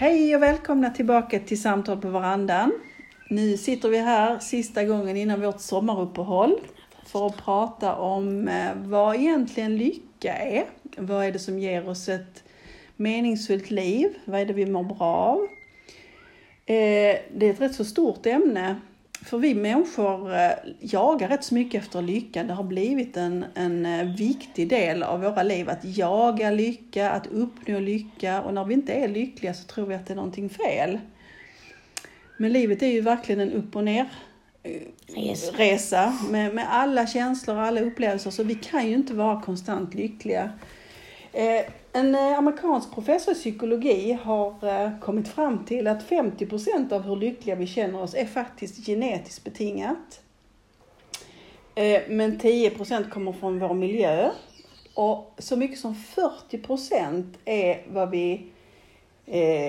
Hej och välkomna tillbaka till Samtal på verandan. Nu sitter vi här sista gången innan vårt sommaruppehåll för att prata om eh, vad egentligen lycka är. Vad är det som ger oss ett meningsfullt liv? Vad är det vi mår bra av? Eh, det är ett rätt så stort ämne. För vi människor eh, jagar rätt så mycket efter lycka. Det har blivit en, en viktig del av våra liv att jaga lycka, att uppnå lycka. Och när vi inte är lyckliga så tror vi att det är någonting fel. Men livet är ju verkligen en upp och ner Resa. resa med, med alla känslor och alla upplevelser. Så vi kan ju inte vara konstant lyckliga. Eh, en eh, amerikansk professor i psykologi har eh, kommit fram till att 50 procent av hur lyckliga vi känner oss är faktiskt genetiskt betingat. Men 10 procent kommer från vår miljö. Och så mycket som 40 procent är vad vi,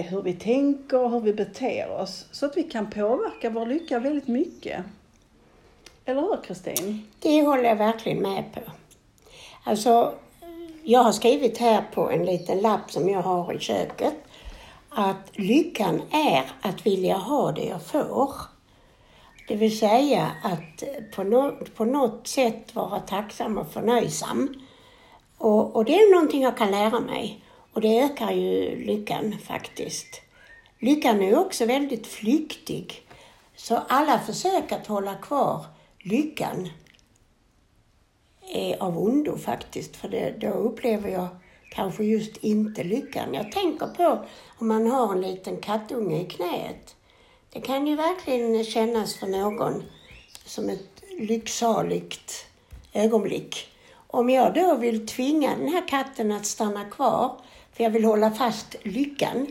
hur vi tänker och hur vi beter oss. Så att vi kan påverka vår lycka väldigt mycket. Eller hur Kristin? Det håller jag verkligen med på. Alltså, jag har skrivit här på en liten lapp som jag har i köket att lyckan är att vilja ha det jag får. Det vill säga att på något, på något sätt vara tacksam och förnöjsam. Och, och det är någonting jag kan lära mig. Och det ökar ju lyckan faktiskt. Lyckan är också väldigt flyktig. Så alla försök att hålla kvar lyckan är av ondo faktiskt. För det, då upplever jag kanske just inte lyckan. Jag tänker på om man har en liten kattunge i knät. Det kan ju verkligen kännas för någon som ett lycksaligt ögonblick. Om jag då vill tvinga den här katten att stanna kvar, för jag vill hålla fast lyckan,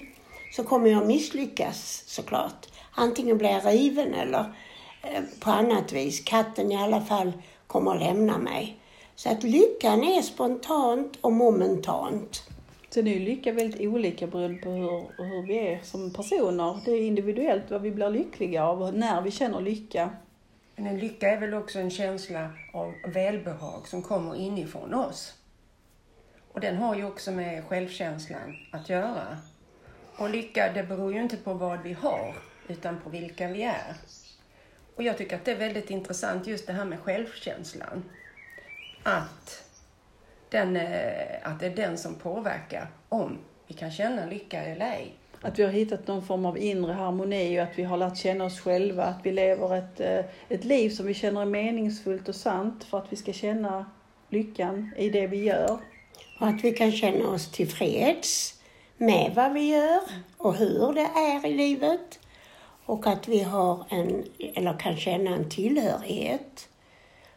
så kommer jag misslyckas såklart. Antingen blir jag riven eller eh, på annat vis. Katten i alla fall kommer att lämna mig. Så att lyckan är spontant och momentant. Sen är ju lycka väldigt olika beroende på hur, hur vi är som personer. Det är individuellt vad vi blir lyckliga av och när vi känner lycka. Men en lycka är väl också en känsla av välbehag som kommer inifrån oss. Och den har ju också med självkänslan att göra. Och lycka, det beror ju inte på vad vi har, utan på vilka vi är. Och jag tycker att det är väldigt intressant just det här med självkänslan. Att, den, eh, att det är den som påverkar om vi kan känna lycka eller ej. Att vi har hittat någon form av inre harmoni och att vi har lärt känna oss själva. Att vi lever ett, eh, ett liv som vi känner är meningsfullt och sant för att vi ska känna lyckan i det vi gör. Och att vi kan känna oss tillfreds med vad vi gör och hur det är i livet. Och att vi har en, eller kan känna en tillhörighet.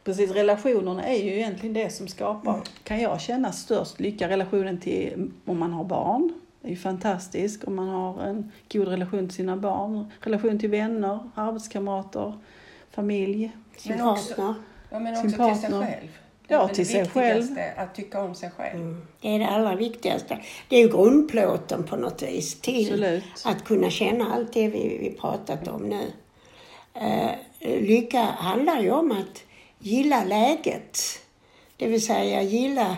Precis, relationerna är ju egentligen det som skapar, kan jag känna, störst lycka. Relationen till om man har barn. Det är ju fantastiskt om man har en god relation till sina barn. Relation till vänner, arbetskamrater, familj. Sin Men också- partner. Ja, men Sin också till sig själv. Ja, till sig själv. Att tycka om sig själv. Mm. Det är det allra viktigaste. Det är ju grundplåten på något vis till Absolut. att kunna känna allt det vi, vi pratat om nu. Eh, lycka handlar ju om att gilla läget. Det vill säga gilla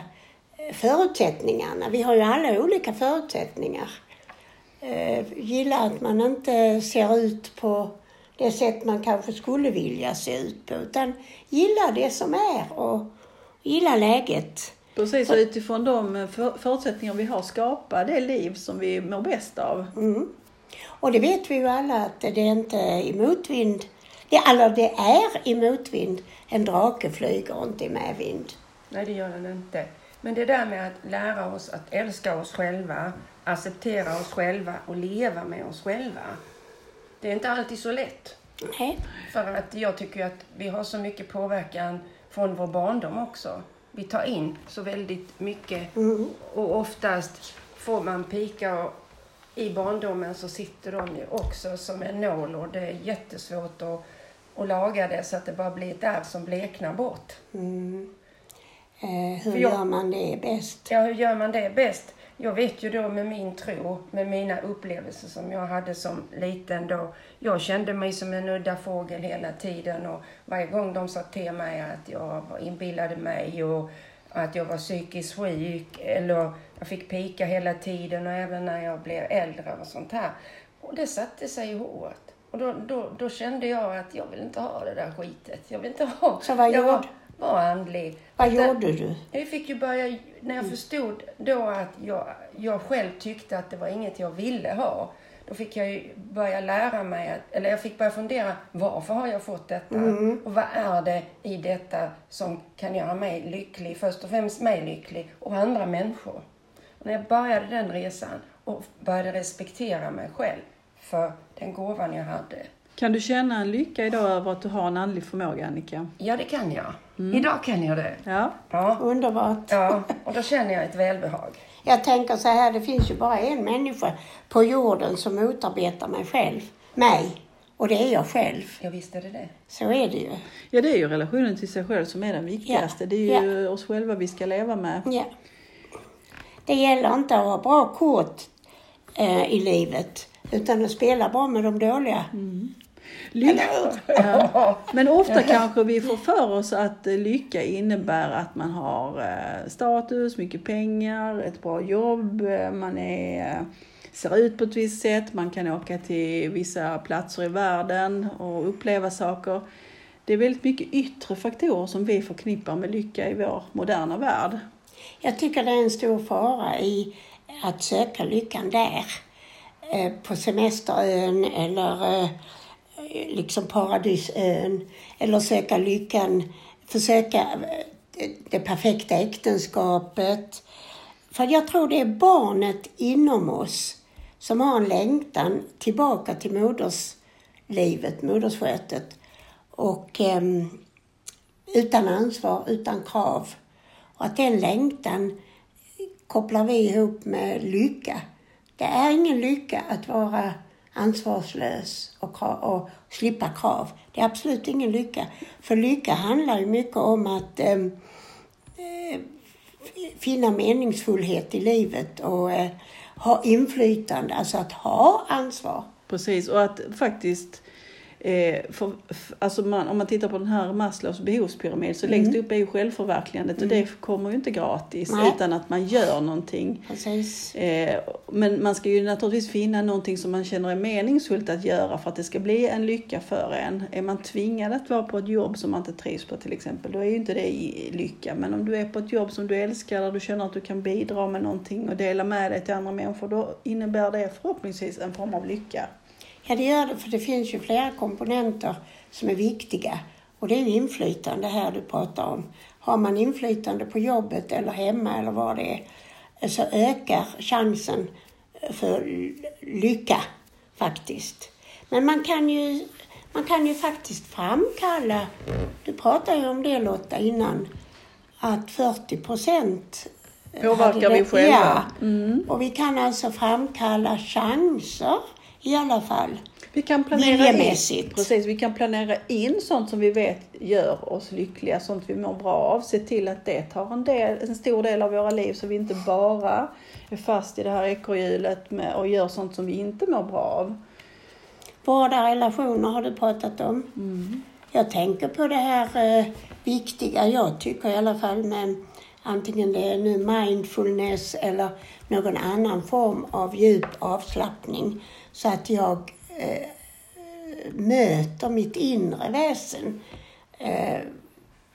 eh, förutsättningarna. Vi har ju alla olika förutsättningar. Eh, gilla att man inte ser ut på det sätt man kanske skulle vilja se ut på. Utan gilla det som är och gilla läget. Precis, och utifrån de för- förutsättningar vi har, skapa det liv som vi mår bäst av. Mm. Och det vet vi ju alla att det är inte i motvind. Det, eller det är i motvind. En drake flyger inte i medvind. Nej, det gör den inte. Men det där med att lära oss att älska oss själva, acceptera oss själva och leva med oss själva. Det är inte alltid så lätt. Nej. För att jag tycker att vi har så mycket påverkan från vår barndom också. Vi tar in så väldigt mycket Mm. och oftast får man pika i barndomen så sitter de ju också som en nål och det är jättesvårt att, att laga det så att det bara blir ett ärr som bleknar bort. Mm. Eh, hur jag- gör man det bäst? Ja, hur gör man det bäst? Jag vet ju då med min tro, med mina upplevelser som jag hade som liten då. Jag kände mig som en udda fågel hela tiden och varje gång de sa till mig att jag inbillade mig och att jag var psykiskt sjuk eller Jag fick pika hela tiden och även när jag blev äldre och sånt här. Och det satte sig i håret. Och då, då, då kände jag att jag vill inte ha det där skitet. Jag vill inte ha... Så vad jag gjorde- var, var andlig. Vad det- gjorde du? jag fick ju börja, när jag förstod då att jag, jag själv tyckte att det var inget jag ville ha. Då fick jag ju börja lära mig, att, eller jag fick börja fundera, varför har jag fått detta? Och vad är det i detta som kan göra mig lycklig? Först och främst mig lycklig och andra människor. Och när jag började den resan och började respektera mig själv för den gåvan jag hade. Kan du känna en lycka idag över att du har en andlig förmåga, Annika? Ja, det kan jag. Idag kan jag det. Ja. Ja. Underbart. ja, och då känner jag ett välbehag. Jag tänker så här, det finns ju bara en människa på jorden som motarbetar mig själv. Mig. Och det är jag själv. Jag visste det det. Så är det ju. ja, det är ju relationen till sig själv som är den viktigaste. Ja. Det är ju oss själva vi ska leva med. Ja. Det gäller inte att ha bra kort eh, i livet, utan att spela bra med de dåliga. Lycka. Ja. Men ofta kanske vi får för oss att lycka innebär att man har eh, status, mycket pengar, ett bra jobb, eh, man är, eh, ser ut på ett visst sätt, man kan åka till vissa platser i världen och uppleva saker. Det är väldigt mycket yttre faktorer som vi förknippar med lycka i vår moderna värld. Jag tycker det är en stor fara i att söka lyckan där. Eh, på semesterön eller eh, liksom paradisön. Eller söka lyckan, försöka eh, det perfekta äktenskapet. För jag tror det är barnet inom oss som har en längtan tillbaka till moderslivet, modersskötet. Och ehm, utan ansvar, utan krav. Och att den längtan kopplar vi ihop med lycka. Det är ingen lycka att vara ansvarslös och, krav, och slippa krav. Det är absolut ingen lycka. För lycka handlar ju mycket om att ehm, eh, finna meningsfullhet i livet och eh, ha inflytande, alltså att ha ansvar. Precis, och att faktiskt Eh, för, alltså man, om man tittar på den här Maslows behovspyramid så längst upp är ju självförverkligandet och det kommer ju inte gratis Nej. utan att man gör någonting. Eh, men man ska ju naturligtvis finna någonting som man känner är meningsfullt att göra för att det ska bli en lycka för en. Är man tvingad att vara på ett jobb som man inte trivs på till exempel, då är ju inte det lycka. Men om du är på ett jobb som du älskar, där du känner att du kan bidra med någonting och dela med dig till andra människor, då innebär det förhoppningsvis en form av lycka. Ja, det gör det, för det finns ju flera komponenter som är viktiga. Och det är ju inflytande här du pratar om. Har man inflytande på jobbet eller hemma eller vad det är, så ökar chansen för lycka faktiskt. Men man kan ju, man kan ju faktiskt framkalla, du pratade ju om det Lotta innan, att 40 procent Påverkar vi själva. Ja, och vi kan alltså framkalla chanser i alla fall. Vi kan planera in, precis, vi kan planera in sånt som vi vet gör oss lyckliga, sånt vi mår bra av. Se till att det tar en, del, en stor del av våra liv så vi inte bara är fast i det här ekorrhjulet och gör sånt som vi inte mår bra av. Vårda relationer har du pratat om. Jag tänker på det här eh, viktiga, jag tycker i alla fall, med antingen det är nu mindfulness eller någon annan form av djup avslappning. Så att jag eh, möter mitt inre väsen. Eh,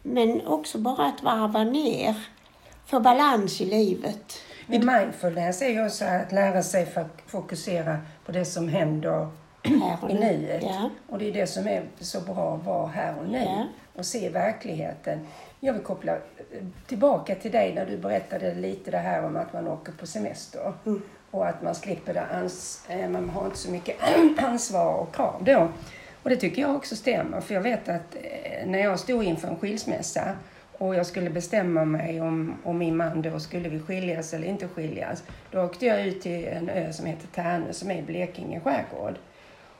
men också bara att varva ner, få balans i livet. Men mindfulness är ju också att lära sig fok- fokusera på det som händer i nu. nuet. Ja. Och det är det som är så bra att vara här och nu Ja. och se verkligheten. Jag vill koppla eh, tillbaka till dig när du berättade lite det här om att man åker på semester Mm. och att man slipper det ans- eh, man har inte så mycket ansvar och krav då. Och det tycker jag också stämmer, för jag vet att eh, när jag stod inför en skilsmässa och jag skulle bestämma mig om, om min man då skulle vi skiljas eller inte skiljas. Då åkte jag ut till en ö som heter Tärnö som är i Blekinge skärgård.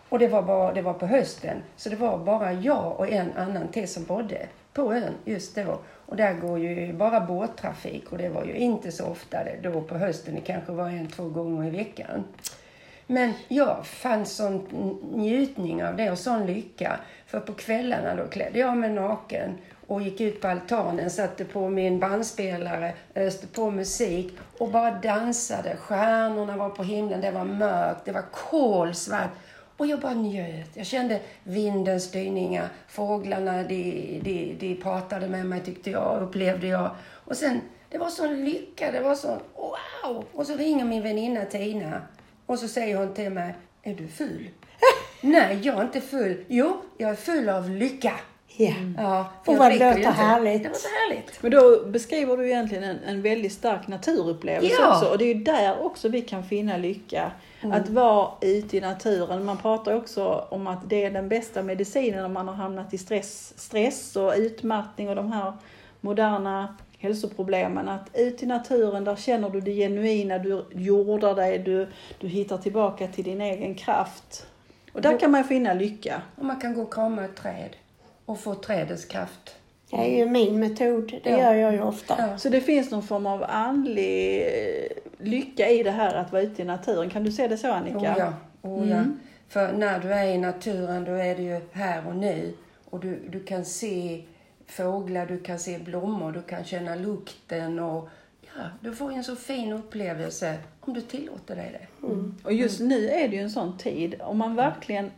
Och det var, bara, det var på hösten, så det var bara jag och en annan till som bodde på ön just då. Och där går ju bara båttrafik och det var ju inte så ofta det då på hösten. Det kanske var en, två gånger i veckan. Men jag fann sån njutning av det och sån lycka. För på kvällarna då klädde jag mig naken och gick ut på altanen, satte på min bandspelare, öste på musik och bara dansade. Stjärnorna var på himlen, det var mörkt, det var kolsvart. Och jag bara njöt. Jag kände vindens styrningar, fåglarna de, de, de pratade med mig tyckte jag, upplevde jag. Och sen, det var sån lycka, det var sån wow! Och så ringer min väninna Tina och så säger hon till mig, är du full? Nej, jag är inte full. Jo, jag är full av lycka. Ja. Ja, för Och jag vad låter härligt. Det var så härligt. Men då beskriver du egentligen en, en väldigt stark naturupplevelse Ja. också. Och det är ju där också vi kan finna lycka. Att vara ute i naturen. Man pratar också om att det är den bästa medicinen om man har hamnat i stress, stress och utmattning och de här moderna hälsoproblemen. Att ut i naturen, där känner du det genuina, du jordar dig, du, du hittar tillbaka till din egen kraft. Och där kan man finna lycka. Och man kan gå och krama ett träd och få trädets kraft. Det är ju min metod. Det Ja. gör jag ju ofta. Ja. Så det finns någon form av andlig eh, lycka i det här att vara ute i naturen. Kan du se det så Annika? Oh ja, oh ja. Mm. För när du är i naturen då är det ju här och nu. Och du, du kan se fåglar, du kan se blommor, du kan känna lukten och ja, du får en så fin upplevelse om du tillåter dig det. Och just nu är det ju en sån tid. Om man verkligen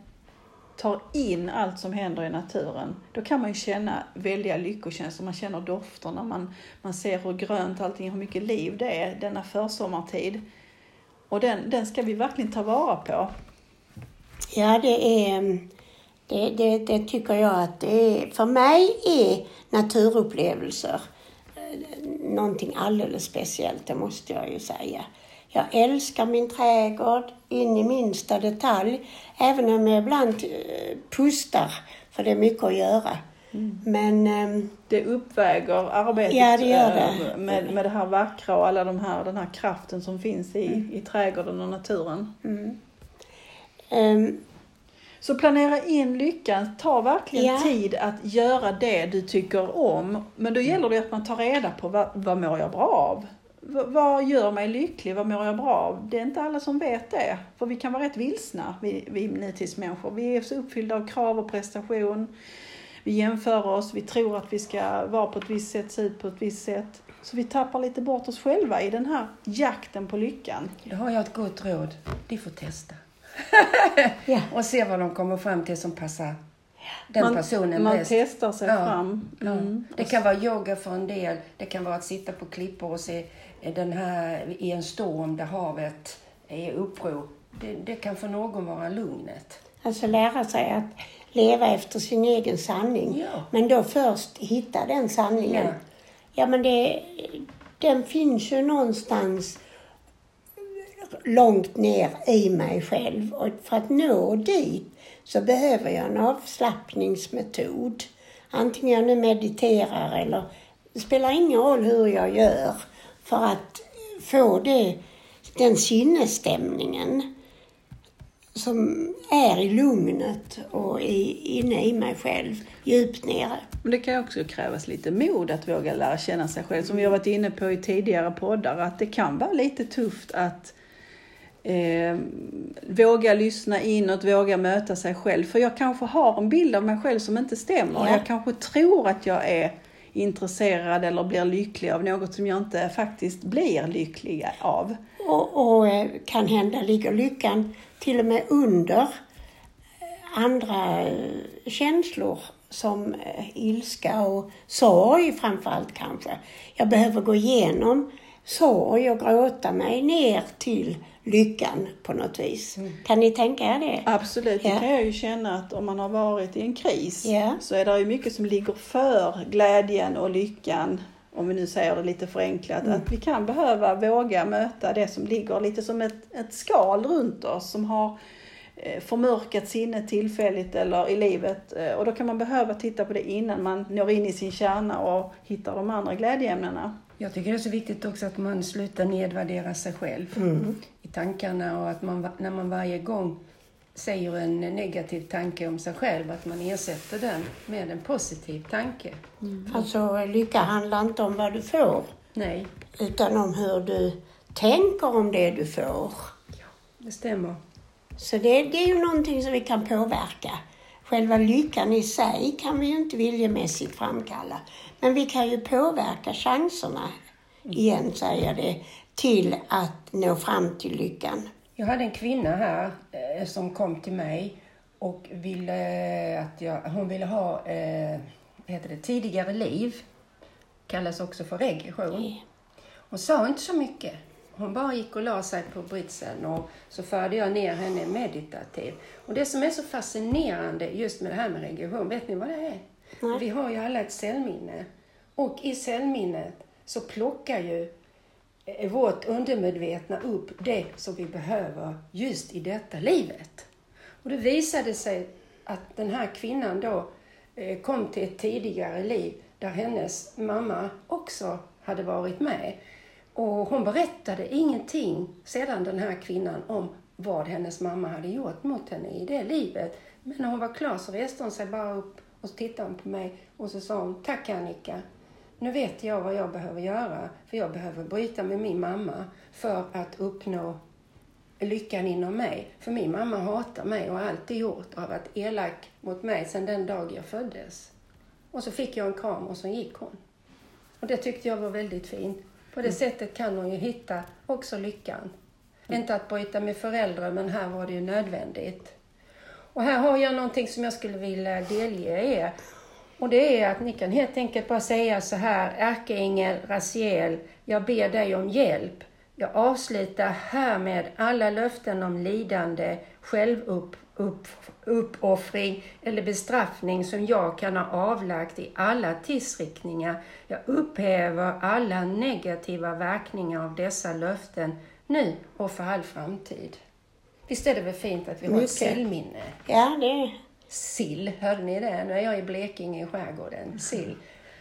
tar in allt som händer i naturen, då kan man ju känna väldiga lyckokänslor. Man känner dofterna, man, man ser hur grönt allting, hur mycket liv det är denna försommartid. Och den, den ska vi verkligen ta vara på. Ja, det är... Mm, det, det, det tycker jag att det är. För mig är naturupplevelser eh, någonting alldeles speciellt, det måste jag ju säga. Jag älskar min trädgård in i minsta detalj, även om jag ibland eh, pustar, för det är mycket att göra. Men ehm, Det uppväger arbetet Ja, det gör eh, det. Med, med det här vackra och alla de här, den här kraften som finns i, i trädgården och naturen. ehm, Så planera in lyckan, ta verkligen Ja. tid att göra det du tycker om. Men då gäller det att man tar reda på vad, vad mår jag bra av? Vad gör mig lycklig? Vad mår jag bra av? Det är inte alla som vet det. För vi kan vara rätt vilsna, vi, vi nutidsmänniskor. Vi är så uppfyllda av krav och prestation. Vi jämför oss, vi tror att vi ska vara på ett visst sätt, se ut på ett visst sätt. Så vi tappar lite bort oss själva i den här jakten på lyckan. Då har jag ett gott råd. De får testa. ja. Och se vad de kommer fram till som passar den man, personen man bäst. testar sig Ja. fram. Ja. Mm. Det kan vara yoga för en del. Det kan vara att sitta på klippor och se den här i en storm där havet är uppror. Det, det kan för någon vara lugnet. Alltså lära sig att leva efter sin egen sanning. Ja. Men då först hitta den sanningen. Ja. Ja, men det, den finns ju någonstans långt ner i mig själv. Och för att nå dit så behöver jag en avslappningsmetod. Antingen jag nu mediterar eller det spelar ingen roll hur jag gör för att få det, den sinnesstämningen som är i lugnet och i, inne i mig själv, djupt nere. Men det kan ju också krävas lite mod att våga lära känna sig själv. Som vi har varit inne på i tidigare poddar, att det kan vara lite tufft att eh, våga lyssna inåt, våga möta sig själv. För jag kanske har en bild av mig själv som inte stämmer. Ja. Jag kanske tror att jag är intresserad eller blir lycklig av något som jag inte faktiskt blir lycklig av. Och, och eh, kan hända ligger lyckan till och med under eh, andra eh, känslor som ilska och sorg framförallt kanske. Jag behöver gå igenom sorg och gråta mig ner till lyckan på något vis. Kan ni tänka er det? Absolut, det Ja. kan jag ju känna att om man har varit i en kris Ja. så är det ju mycket som ligger för glädjen och lyckan. Om vi nu säger det lite förenklat, Mm. att vi kan behöva våga möta det som ligger lite som ett, ett skal runt oss som har eh, förmörkat sinnet tillfälligt eller i livet. Eh, Och då kan man behöva titta på det innan man når in i sin kärna och hittar de andra glädjeämnena. Jag tycker det är så viktigt också att man slutar nedvärdera sig själv i tankarna och att man, när man varje gång säger en negativ tanke om sig själv, att man ersätter den med en positiv tanke. Alltså lycka handlar inte om vad du får Nej, utan om hur du tänker om det du får. det stämmer. Så det, det är ju någonting som vi kan påverka. Själva lyckan i sig kan vi ju inte viljemässigt framkalla. Men vi kan ju påverka chanserna, igen säger jag det, till att nå fram till lyckan. Jag hade en kvinna här eh, som kom till mig och ville att jag, hon ville ha eh, heter det, tidigare liv. Kallas också för regression. Hon sa inte så mycket. Hon bara gick och la sig på britsen och så förde jag ner henne meditativt. Och det som är så fascinerande just med det här med regression, vet ni vad det är? Nej. Vi har ju alla ett cellminne. Och i cellminnet så plockar ju eh, vårt undermedvetna upp det som vi behöver just i detta livet. Och det visade sig att den här kvinnan då eh, kom till ett tidigare liv där hennes mamma också hade varit med. Och hon berättade ingenting sedan den här kvinnan om vad hennes mamma hade gjort mot henne i det livet. Men när hon var klar så reste hon sig bara upp och så tittade hon på mig och så sa hon, tack Annika. Nu vet jag vad jag behöver göra, för jag behöver bryta med min mamma för att uppnå lyckan inom mig. För min mamma hatar mig och har alltid gjort och har varit elak mot mig sedan den dag jag föddes. Och så fick jag en kram och så gick hon. Och det tyckte jag var väldigt fint. På det sättet kan hon ju hitta också lyckan. Inte att bryta med föräldrar, men här var det ju nödvändigt. Och här har jag någonting som jag skulle vilja delge er. Och det är att ni kan helt enkelt bara säga så här, ärkeängel Raziel, jag ber dig om hjälp. Jag avslutar härmed alla löften om lidande, självuppoffring eller bestraffning som jag kan ha avlagt i alla tidsriktningar. Jag upphäver alla negativa verkningar av dessa löften nu och för all framtid. Visst är det väl fint att vi har ett cellminne? Ja, det Sill, hörde ni det? Nu är jag i Blekinge i skärgården. Sill.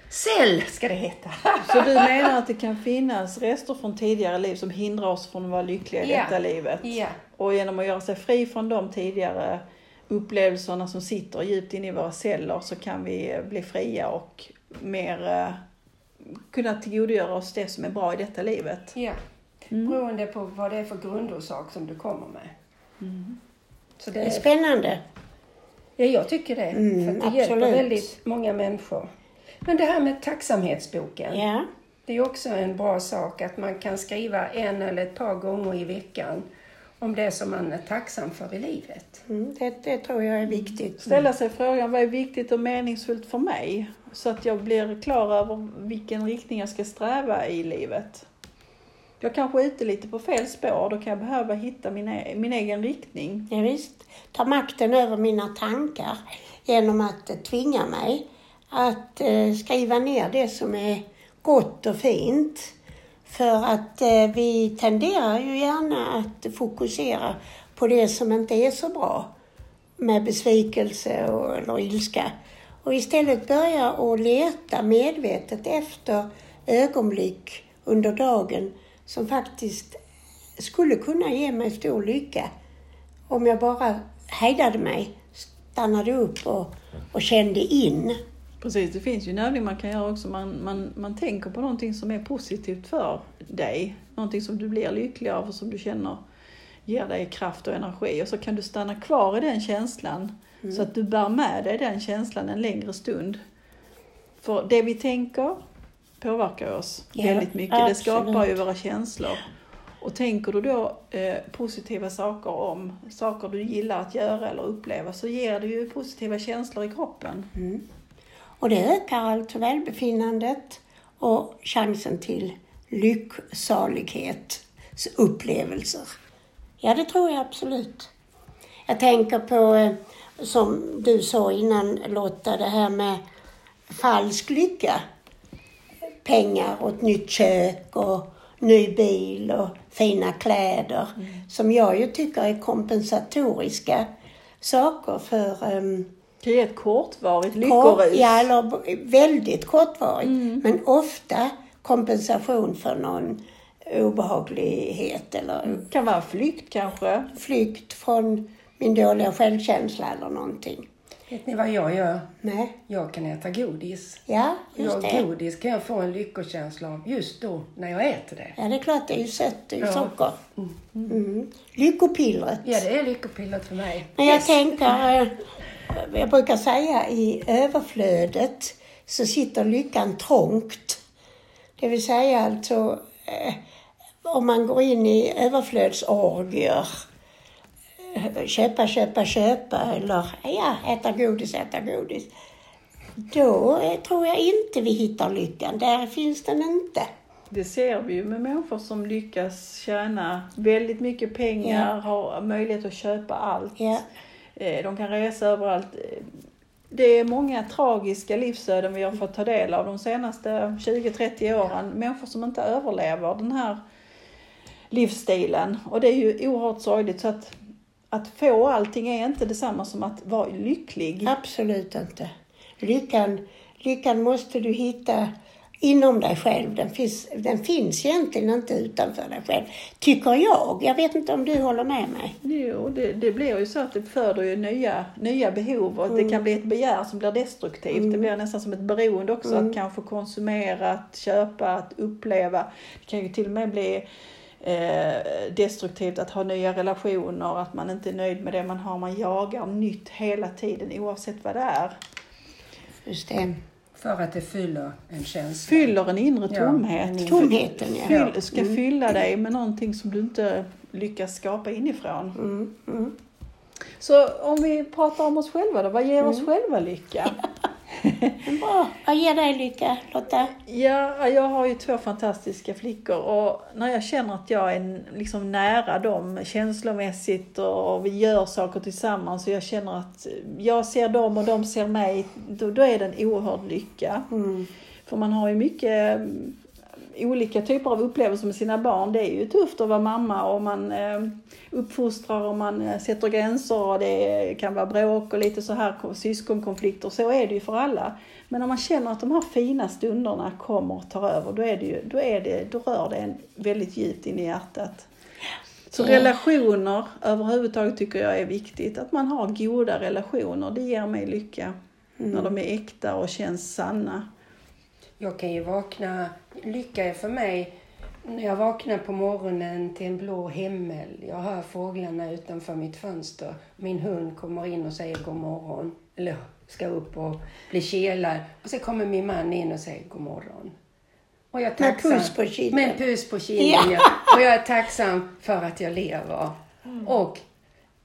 Cell ska det heta! Så du menar att det kan finnas rester från tidigare liv som hindrar oss från att vara lyckliga i Ja. detta livet? Ja. Och genom att göra sig fri från de tidigare upplevelserna som sitter djupt inne i våra celler så kan vi eh, bli fria och mer eh, kunna tillgodogöra oss det som är bra i detta livet. Ja. Beroende på vad det är för grundorsak som du kommer med. Så det är är, spännande. ja, jag tycker det. Mm, för det hjälper absolut. väldigt många människor. Men det här med tacksamhetsboken. Ja. Det är också en bra sak att man kan skriva en eller ett par gånger i veckan om det som man är tacksam för i livet. Mm, det, det tror jag är viktigt. Ställa sig frågan, vad är viktigt och meningsfullt för mig? Så att jag blir klar över vilken riktning jag ska sträva i livet. Jag kanske är ute lite på fel spår, då kan jag behöva hitta min, e- min egen riktning. Ja, visst. Ta makten över mina tankar genom att eh, tvinga mig att eh, skriva ner det som är gott och fint. För att eh, vi tenderar ju gärna att fokusera på det som inte är så bra med besvikelse och, eller ilska. Och istället börja att leta medvetet efter ögonblick under dagen som faktiskt skulle kunna ge mig stor lycka om jag bara hejdade mig, stannade upp och, och kände in. Precis, det finns ju en övning man kan göra också. Man, man, man tänker på någonting som är positivt för dig. Någonting som du blir lycklig av och som du känner ger dig kraft och energi. Och så kan du stanna kvar i den känslan. Så att du bär med dig den känslan en längre stund. För det vi tänker påverkar oss Ja, väldigt mycket. Det skapar ju absolut. våra känslor. Och tänker du då eh, positiva saker om saker du gillar att göra eller uppleva så ger det ju positiva känslor i kroppen. Och det ökar alltså välbefinnandet och chansen till lycksalighets-upplevelser. Ja, det tror jag absolut. Jag tänker på, eh, som du sa innan Lotta, det här med falsk lycka. Pengar och ett nytt kök och ny bil och fina kläder. Som jag ju tycker är kompensatoriska saker för um, Det kan ge ett kortvarigt Kort, lyckorus. ja, eller väldigt kortvarigt. Men ofta kompensation för någon obehaglighet eller Det kan vara flykt kanske. flykt från min dåliga självkänsla eller någonting. Vet ni vad jag gör? Nej. Jag kan äta godis. Ja, just Jag, det. godis kan jag få en lyckokänsla av just då, när jag äter det. Ja, det är klart, det är ju sött, det är ju Ja. socker. Mm. Lyckopillret. Ja, det är lyckopillret för mig. Men jag tänker, eh, jag brukar säga i överflödet så sitter lyckan trångt. Det vill säga alltså, eh, om man går in i överflödsorgier, eh, köpa, köpa, köpa eller ja, äta godis, äta godis. Då eh, tror jag inte vi hittar lyckan. Där finns den inte. Det ser vi ju med människor som lyckas tjäna väldigt mycket pengar, har möjlighet att köpa allt. Ja. Eh, De kan resa överallt. Eh, Det är många tragiska livsöden vi har fått ta del av de senaste 20-30 åren. Människor som inte överlever den här livsstilen. Och det är ju oerhört sorgligt. Så att, att få allting är inte detsamma som att vara lycklig. Absolut inte. Lyckan, lyckan måste du hitta inom dig själv. Den finns, den finns egentligen inte utanför dig själv. Tycker jag. Jag vet inte om du håller med mig. Jo, det, det blir ju så att det föder ju nya, nya behov och det kan bli ett begär som blir destruktivt. Det blir nästan som ett beroende också att kanske konsumera, att köpa, att uppleva. Det kan ju till och med bli eh, destruktivt att ha nya relationer, att man inte är nöjd med det man har. Man jagar nytt hela tiden oavsett vad det är. Just det. För att det fyller en känsla. Fyller en inre Ja, tomhet. en inre- Tomheten, ja. Fyll, ska fylla dig med någonting som du inte lyckas skapa inifrån. Mm, mm. Så om vi pratar om oss själva då, vad ger oss själva lycka? Men Bra. Vad ger dig lycka, Lotta? Ja, jag har ju två fantastiska flickor och när jag känner att jag är liksom nära dem känslomässigt och vi gör saker tillsammans och jag känner att jag ser dem och de ser mig, då, då är det en oerhörd lycka. Mm. För man har ju mycket olika typer av upplevelser med sina barn. Det är ju tufft att vara mamma och man eh, uppfostrar och man eh, sätter gränser och det kan vara bråk och lite så här syskonkonflikter. Så är det ju för alla. Men om man känner att de här fina stunderna kommer och tar över, då, är det ju, då, är det, då rör det en väldigt djupt in i hjärtat. Så relationer överhuvudtaget tycker jag är viktigt. Att man har goda relationer, det ger mig lycka. När de är äkta och känns sanna. Jag kan ju vakna, lycka är för mig när jag vaknar på morgonen till en blå himmel. Jag hör fåglarna utanför mitt fönster. Min hund kommer in och säger god morgon. Eller ska upp och bli kelad. Och så kommer min man in och säger god morgon. Och jag är Med puss på kinden. Med en puss på kinden, Ja. ja. Och jag är tacksam för att jag lever. Och,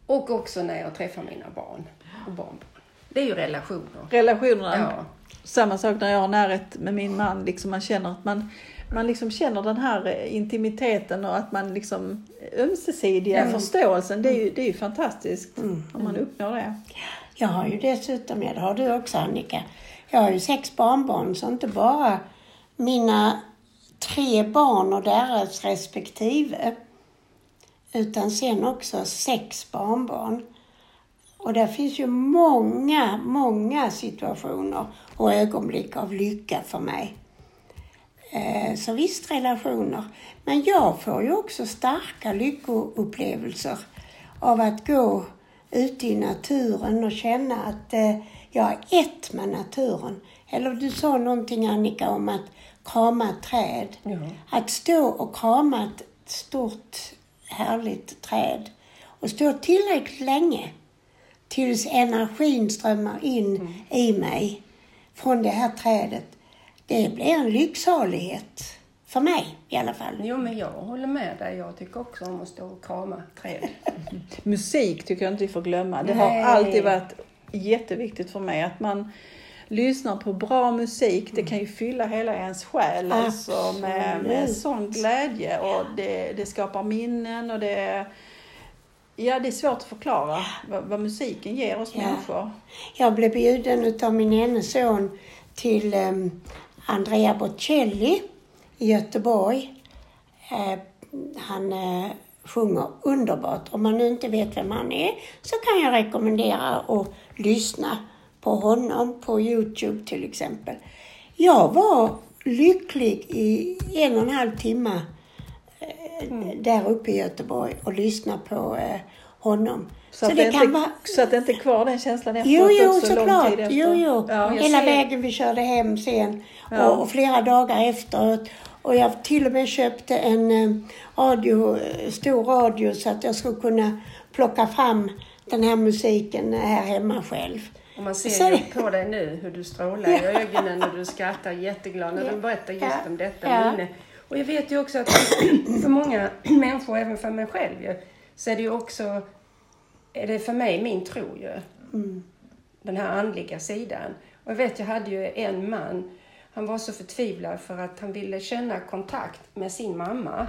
och också när jag träffar mina barn och barnbarn. Det är ju relationer. Relationerna. Ja. Samma sak när jag har närhet med min man. Liksom man känner att man, man liksom känner den här eh, intimiteten och att man liksom ömsesidiga förståelsen. Det är ju, det är ju fantastiskt om man uppnår det. Jag har ju dessutom, ja det har du också Annika, jag har ju sex barnbarn så inte bara mina tre barn och deras respektive utan sen också sex barnbarn. Och där finns ju många, många situationer och ögonblick av lycka för mig. Eh, Så visst relationer. Men jag får ju också starka lyckoupplevelser av att gå ute i naturen och känna att eh, jag är ett med naturen. Eller du sa någonting Annika om att krama ett träd. Ja. Att stå och krama ett stort härligt träd och stå tillräckligt länge tills energin strömmar in i mig från det här trädet. Det blir en lycksalighet. För mig i alla fall. Jo, men jag håller med dig. Jag tycker också om att stå och krama träd. Musik tycker jag inte vi får glömma. Det Nej. har alltid varit jätteviktigt för mig att man lyssnar på bra musik. Det kan ju fylla hela ens själ alltså, med, med sån glädje och det, det skapar minnen och det Ja, det är svårt att förklara vad, vad musiken ger oss Ja. människor. Jag blev bjuden utav min ene son till um, Andrea Bocelli i Göteborg. Eh, han eh, sjunger underbart. Om man nu inte vet vem han är så kan jag rekommendera att lyssna på honom på Youtube till exempel. Jag var lycklig i en och en halv timme eh, där uppe i Göteborg och lyssna på eh, honom. Så, att det, inte, så att det inte är kvar den känslan efteråt Jo, jo, också, lång såklart. tid efter. Jo, jo. Ja. Hela ser- vägen vi körde hem sen Ja. och, och flera dagar efteråt. Och jag till och med köpte en eh, radio, eh, stor radio så att jag skulle kunna plocka fram den här musiken här hemma själv. Och man ser Så- ju på dig nu hur du strålar i ögonen och du skrattar jätteglad när du berättar just Ja. om detta Ja. minne. Och jag vet ju också att för många människor, även för mig själv ju, så är det ju också, är det för mig min tro ju. Den här andliga sidan. Och jag vet, jag hade ju en man, han var så förtvivlad för att han ville känna kontakt med sin mamma.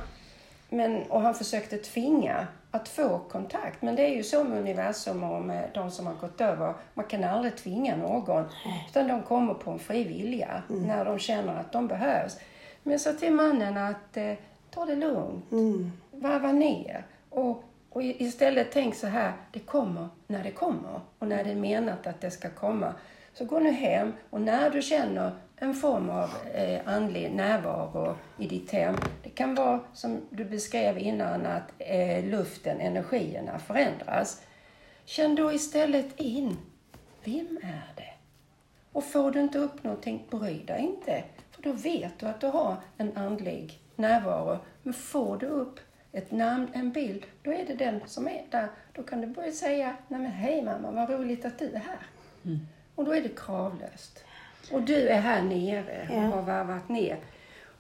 Men, och han försökte tvinga att få kontakt. Men det är ju så med universum och med de som har gått över. Man kan aldrig tvinga någon. Utan de kommer på en fri vilja när de känner att de behövs. Men jag sa till mannen att eh, ta det lugnt. Varva ner. Och, och istället tänk så här, det kommer när det kommer. Och när det är menat att det ska komma. Så gå nu hem och när du känner en form av eh, andlig närvaro i ditt hem. Det kan vara som du beskrev innan att eh, luften, energierna förändras. Känn då istället in, vem är det? Och får du inte upp någonting, bry dig inte. Då vet du att du har en andlig närvaro. Men får du upp ett namn, en bild, då är det den som är där. Då kan du börja säga, nej men hej mamma, vad roligt att du är här. Och då är det kravlöst. Och du är här nere och har varvat ner.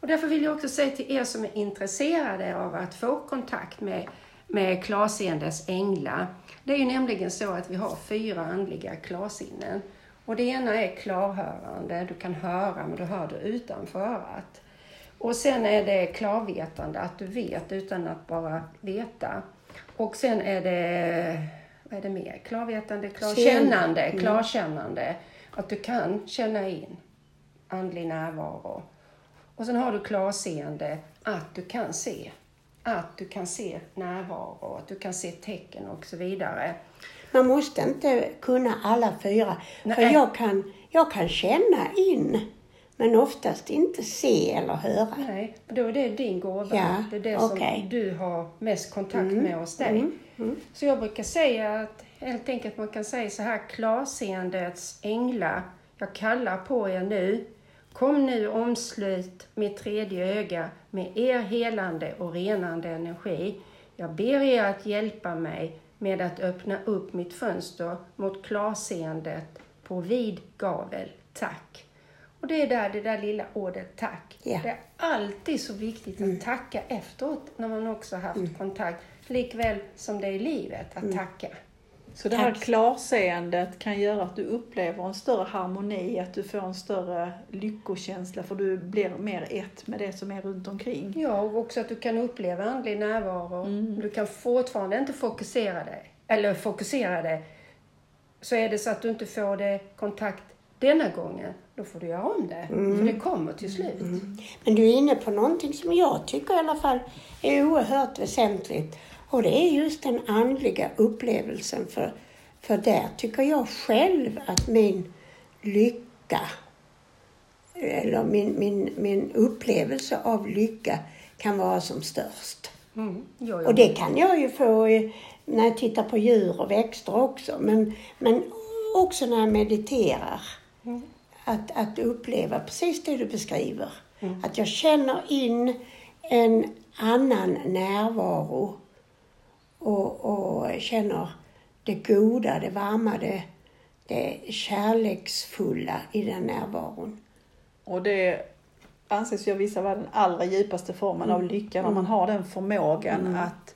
Och därför vill jag också säga till er som är intresserade av att få kontakt med, med klarseendes änglar. Det är ju nämligen så att vi har fyra andliga klarsinnen. Och det ena är klarhörande, du kan höra men du hör det utanför örat. Och sen är det klarvetande, att du vet utan att bara veta. Och sen är det, vad är det mer? Klarvetande, klarkännande, klarkännande. Att du kan känna in andlig närvaro. Och sen har du klarseende, att du kan se. Att du kan se närvaro, att du kan se tecken och så vidare. Man måste inte kunna alla fyra. För Nej. jag kan, jag kan känna in, men oftast inte se eller höra. Nej, då är det din gåva. Ja, det är det okej. som du har mest kontakt med hos dig. Så jag brukar säga att helt enkelt man kan säga så här, klarseendets änglar, jag kallar på er nu. Kom nu omslut mitt tredje öga med er helande och renande energi. Jag ber er att hjälpa mig med att öppna upp mitt fönster mot klarseendet på vid gavel. Tack. Och det är där det där lilla ordet tack. Ja. Det är alltid så viktigt att tacka efteråt när man också haft kontakt. Likväl som det är i livet, att tacka. Så det här Tack. klarseendet kan göra att du upplever en större harmoni, att du får en större lyckokänsla för du blir mer ett med det som är runt omkring. Ja, och också att du kan uppleva andlig närvaro. Du kan fortfarande inte fokusera dig. Eller fokusera dig. Så är det så att du inte får det kontakt denna gången, då får du göra om det. För det kommer till slut. Men du är inne på någonting som jag tycker i alla fall är oerhört väsentligt. Och det är just den andliga upplevelsen. För, för där tycker jag själv att min lycka, eller min, min, min upplevelse av lycka kan vara som störst. Mm. Ja, ja. Och det kan jag ju få när jag tittar på djur och växter också. Men, men också när jag mediterar. Att, att uppleva precis det du beskriver. Att jag känner in en annan närvaro. Och, och känner det goda, det varma, det, det kärleksfulla i den närvaron. Och det anses ju av vissa vara den allra djupaste formen av lycka, när man har den förmågan att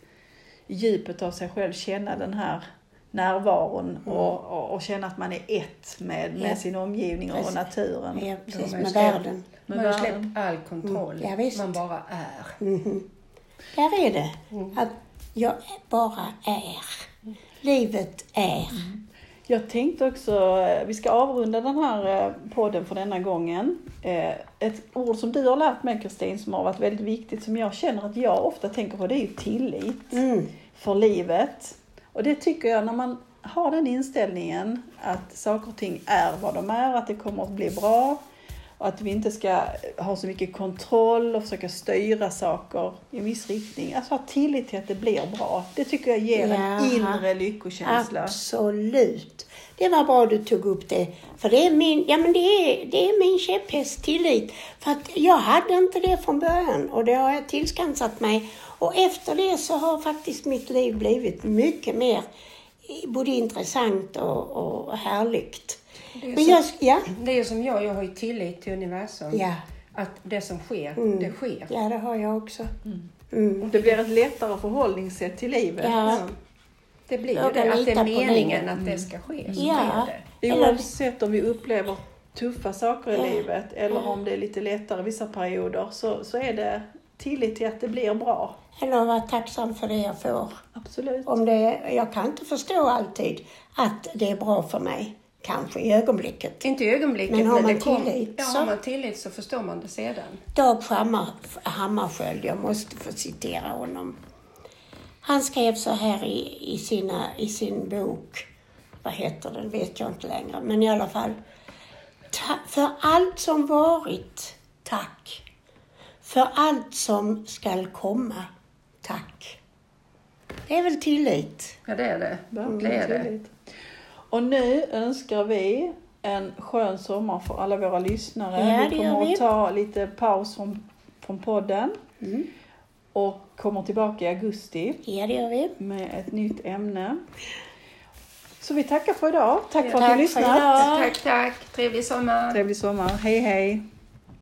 i djupet av sig själv känna den här närvaron och, och, och känna att man är ett med, med Ja. sin omgivning och Precis. Ja, naturen. De precis, med världen. Man har släppt all kontroll. Ja, visst. man bara är. Där är det. Att jag bara är. Livet är. Jag tänkte också, eh, vi ska avrunda den här eh, podden för denna gången. Eh, Ett ord som du har lärt mig Kristin som har varit väldigt viktigt, som jag känner att jag ofta tänker på, det är ju tillit Mm. för livet. Och det tycker jag när man har den inställningen att saker och ting är vad de är, att det kommer att bli bra Och att vi inte ska ha så mycket kontroll och försöka styra saker i en viss riktning. Alltså ha tillit till att det blir bra. Det tycker jag ger en Jaha. inre lyckokänsla. Absolut. Det var bra du tog upp det. För det är min, ja, men det är, det är min käpphäst, tillit. För att jag hade inte det från början och det har jag tillskansat mig. Och efter det så har faktiskt mitt liv blivit mycket mer både intressant och, och härligt. Det är, Men som, jag, ja, det är som jag, jag har ju tillit till universum. ja, Att det som sker, Mm. det sker. ja, det har jag också. Mm. Det blir ett lättare förhållningssätt till livet. Ja. Det blir ju det, att det är meningen att det ska ske. Så Ja. det. Oavsett om vi upplever tuffa saker i Ja. livet eller om det är lite lättare vissa perioder så, så är det tillit till att det blir bra. Eller vara tacksam för det jag får. Absolut. Om det, jag kan inte förstå alltid att det är bra för mig, kanske i ögonblicket. Inte i ögonblicket, Men har man det kom- tillit ja, så- har man tillit så förstår man det sedan. Dag Hammar, Hammarskjöld, jag måste få citera honom. Han skrev så här i, i, sina, i sin bok, vad heter den vet jag inte längre, men i alla fall. För allt som varit, tack. För allt som skall komma, tack. Det är väl tillit? Ja, det är det. Det Verkligen är det. Och nu önskar vi en skön sommar för alla våra lyssnare. Ja, vi kommer vi. att ta lite paus från, från podden Mm. och kommer tillbaka i augusti Ja, det gör vi. med ett nytt ämne. Så vi tackar för idag. Tack för att Tack du lyssnat. Tack, tack. Trevlig sommar. Trevlig sommar. Hej hej.